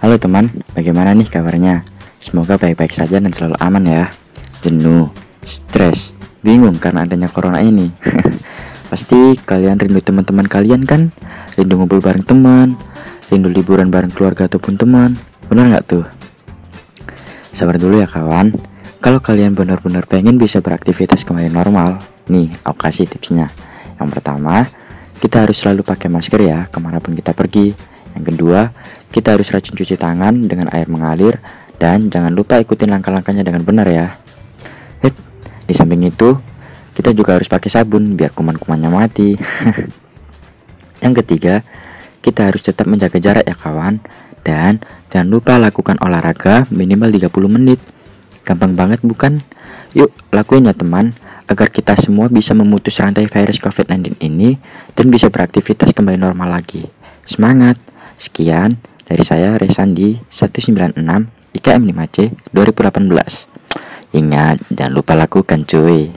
Halo teman, bagaimana nih kabarnya? Semoga baik-baik saja dan selalu aman ya. Jenuh, stres, bingung karena adanya corona ini. Pasti kalian rindu teman-teman kalian kan? Rindu ngumpul bareng teman, rindu liburan bareng keluarga ataupun teman. Benar nggak tuh? Sabar dulu ya kawan. Kalau kalian benar-benar pengen bisa beraktivitas kembali normal, nih aku kasih tipsnya. Yang pertama, kita harus selalu pakai masker ya ke mana pun kita pergi. Yang kedua, kita harus rajin cuci tangan dengan air mengalir dan jangan lupa ikutin langkah-langkahnya dengan benar ya. Hit, di samping itu, kita juga harus pakai sabun biar kuman-kumannya mati. Yang ketiga, kita harus tetap menjaga jarak ya kawan dan jangan lupa lakukan olahraga minimal 30 menit. Gampang banget bukan? Yuk, lakuin ya teman agar kita semua bisa memutus rantai virus COVID-19 ini dan bisa beraktivitas kembali normal lagi. Semangat! Sekian dari saya Resandi 196 IKM 5C 2018. Ingat, jangan lupa lakukan cuy.